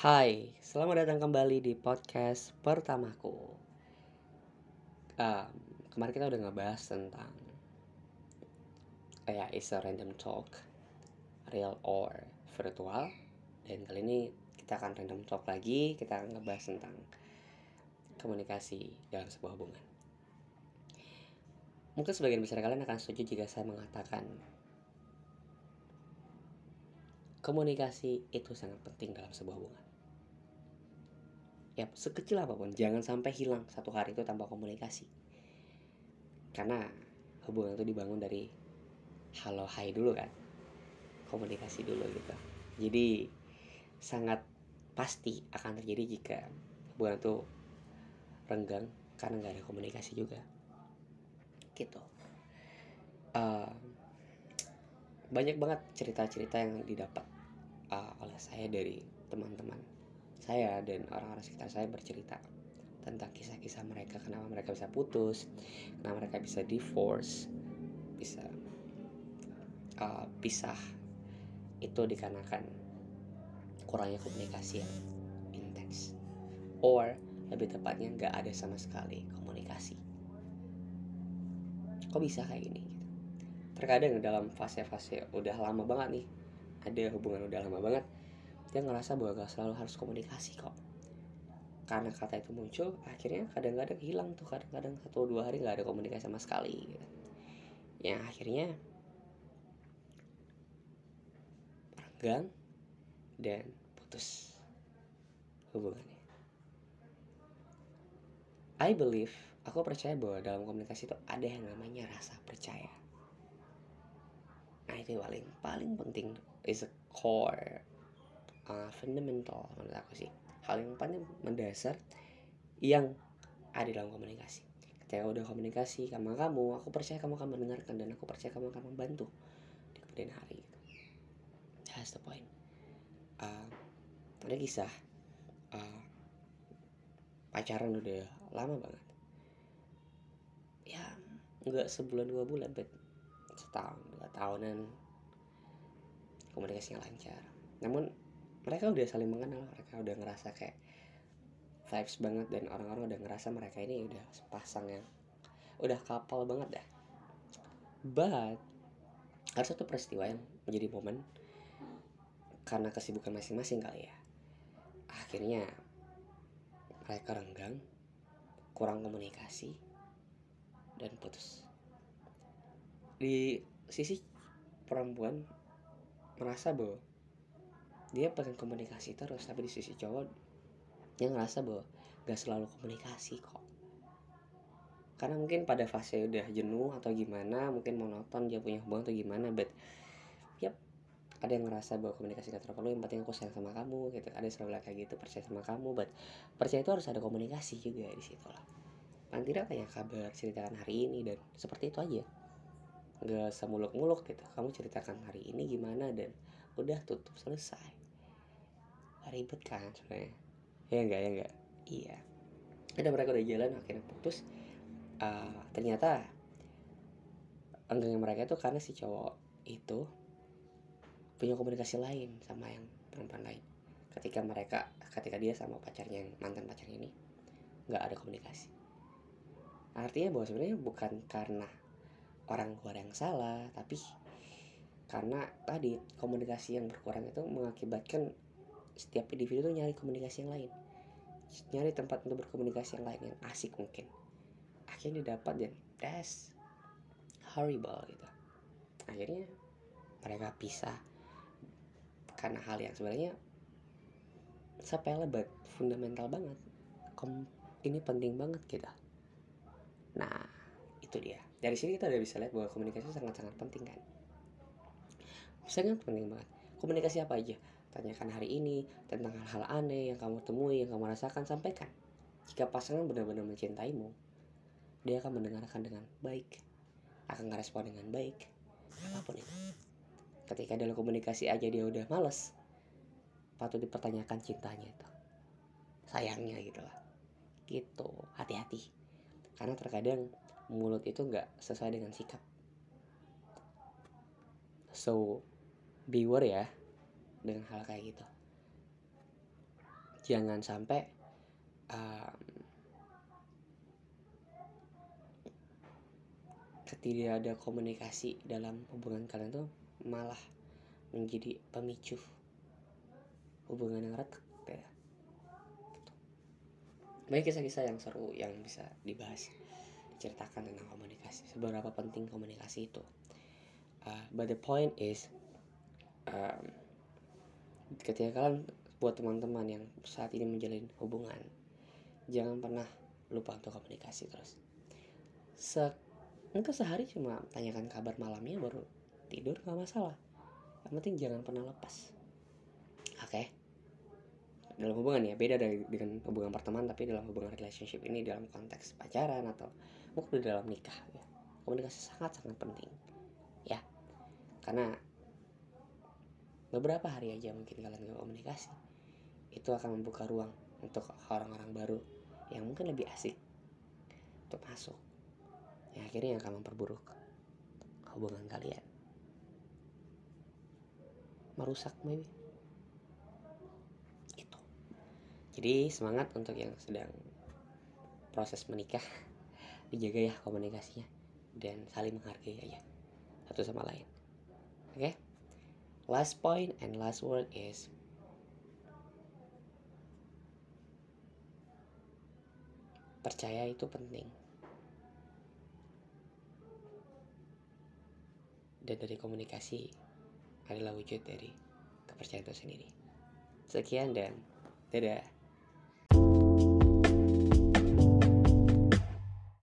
Hai, selamat datang kembali di podcast pertamaku. Um, kemarin kita udah ngebahas tentang kayak is a random talk, real or virtual. Dan kali ini kita akan random talk lagi. Kita akan ngebahas tentang komunikasi dalam sebuah hubungan. Mungkin sebagian besar kalian akan setuju jika saya mengatakan komunikasi itu sangat penting dalam sebuah hubungan ya sekecil apa pun jangan sampai hilang satu hari itu tanpa komunikasi. Karena hubungan itu dibangun dari halo hai dulu kan. Komunikasi dulu gitu. Jadi sangat pasti akan terjadi jika hubungan itu renggang karena nggak ada komunikasi juga. Gitu. Uh, banyak banget cerita-cerita yang didapat uh, oleh saya dari teman-teman saya dan orang-orang sekitar saya bercerita tentang kisah-kisah mereka kenapa mereka bisa putus kenapa mereka bisa divorce bisa uh, pisah. Itu dikarenakan kurangnya komunikasi yang intens. Or lebih tepatnya nggak ada sama sekali komunikasi. Kok bisa kayak gini? Terkadang dalam fase-fase udah lama banget nih ada hubungan udah lama banget dia ngerasa bahwa gak selalu harus komunikasi kok. Karena kata itu muncul akhirnya kadang-kadang hilang tuh. Kadang-kadang satu dua hari nggak ada komunikasi sama sekali. Gitu. yang akhirnya renggang dan putus hubungannya. I believe aku percaya bahwa dalam komunikasi itu ada yang namanya rasa percaya. Nah itu paling paling penting is a core uh, fundamental menurut aku sih. Hal yang paling mendasar yang ada dalam komunikasi. Ketika udah komunikasi sama kamu aku percaya kamu akan mendengarkan dan aku percaya kamu akan membantu di kemudian hari gitu. that's the point. Uh, ada kisah uh, pacaran udah lama banget. Ya nggak sebulan dua bulan bet. Setahun dua tahunan. Komunikasinya lancar. Namun mereka udah saling mengenal mereka udah ngerasa kayak vibes banget dan orang-orang udah ngerasa mereka ini udah sepasang yang udah kapal banget dah. But ada satu peristiwa yang menjadi momen karena kesibukan masing-masing kali ya. Akhirnya mereka renggang kurang komunikasi dan putus. Di sisi perempuan merasa bahwa dia pengen komunikasi terus tapi di sisi cowok dia ngerasa bahwa gak selalu komunikasi kok. Karena mungkin pada fase udah jenuh atau gimana mungkin monoton dia punya hubungan atau gimana but yep ada yang ngerasa bahwa komunikasi gak terlalu yang penting aku sayang sama kamu gitu. Ada yang selalu kayak gitu percaya sama kamu but percaya itu harus ada komunikasi juga di situ lah. Paling tidak kayak kabar ceritakan hari ini dan seperti itu aja. Gak semuluk-muluk gitu kamu ceritakan hari ini gimana dan udah tutup selesai ribet kan sebenarnya. Ya enggak ya enggak. Iya. Ada mereka udah jalan akhirnya putus. Uh, ternyata enggaknya mereka itu karena si cowok itu punya komunikasi lain sama yang perempuan lain. Ketika mereka ketika dia sama pacarnya yang mantan pacarnya ini nggak ada komunikasi. Artinya bahwa sebenarnya bukan karena orang luar yang salah tapi karena tadi komunikasi yang berkurang itu mengakibatkan setiap individu tuh nyari komunikasi yang lain. Nyari tempat untuk berkomunikasi yang lain yang asik mungkin. Akhirnya didapat dan that's horrible gitu. Akhirnya mereka pisah karena hal yang sebenarnya sepele but fundamental banget. Kom ini penting banget gitu nah itu dia. Dari sini kita udah bisa lihat bahwa komunikasi sangat-sangat penting kan? Sangat penting banget. Komunikasi apa aja Tanyakan hari ini tentang hal-hal aneh yang kamu temui, yang kamu rasakan, sampaikan. Jika pasangan benar-benar mencintaimu, dia akan mendengarkan dengan baik, akan ngerespon dengan baik, apa pun itu. Ketika dalam komunikasi aja dia udah males, patut dipertanyakan cintanya itu. Sayangnya gitu lah. Gitu, hati-hati. Karena terkadang mulut itu nggak sesuai dengan sikap. So, beware ya dengan hal kayak gitu. Jangan sampai um, ketika ada komunikasi dalam hubungan kalian tuh malah menjadi pemicu hubungan yang retak kayak banyak kisah-kisah yang seru yang bisa dibahas diceritakan tentang komunikasi seberapa penting komunikasi itu. Uh, but the point is um, ketika kalian buat teman-teman yang saat ini menjalin hubungan. Jangan pernah lupa untuk komunikasi terus. Se mungkin sehari cuma tanyakan kabar malamnya baru tidur nggak masalah. Yang penting jangan pernah lepas. Oke? Okay? dalam hubungan ya beda dari dengan hubungan pertemanan tapi dalam hubungan relationship ini dalam konteks pacaran atau mungkin dalam nikah ya. Komunikasi sangat sangat penting ya. Karena beberapa hari aja mungkin kalian gak komunikasi. Itu akan membuka ruang untuk orang-orang baru yang mungkin lebih asik untuk masuk. Yang akhirnya akan memperburuk hubungan kalian. Merusak maybe. Itu. Jadi semangat untuk yang sedang proses menikah. Dijaga ya komunikasinya. Dan saling menghargai aja. Satu sama lain. Oke? okay? Last point and last word is percaya itu penting dan dari komunikasi adalah wujud dari kepercayaan itu sendiri. Sekian dan dadah.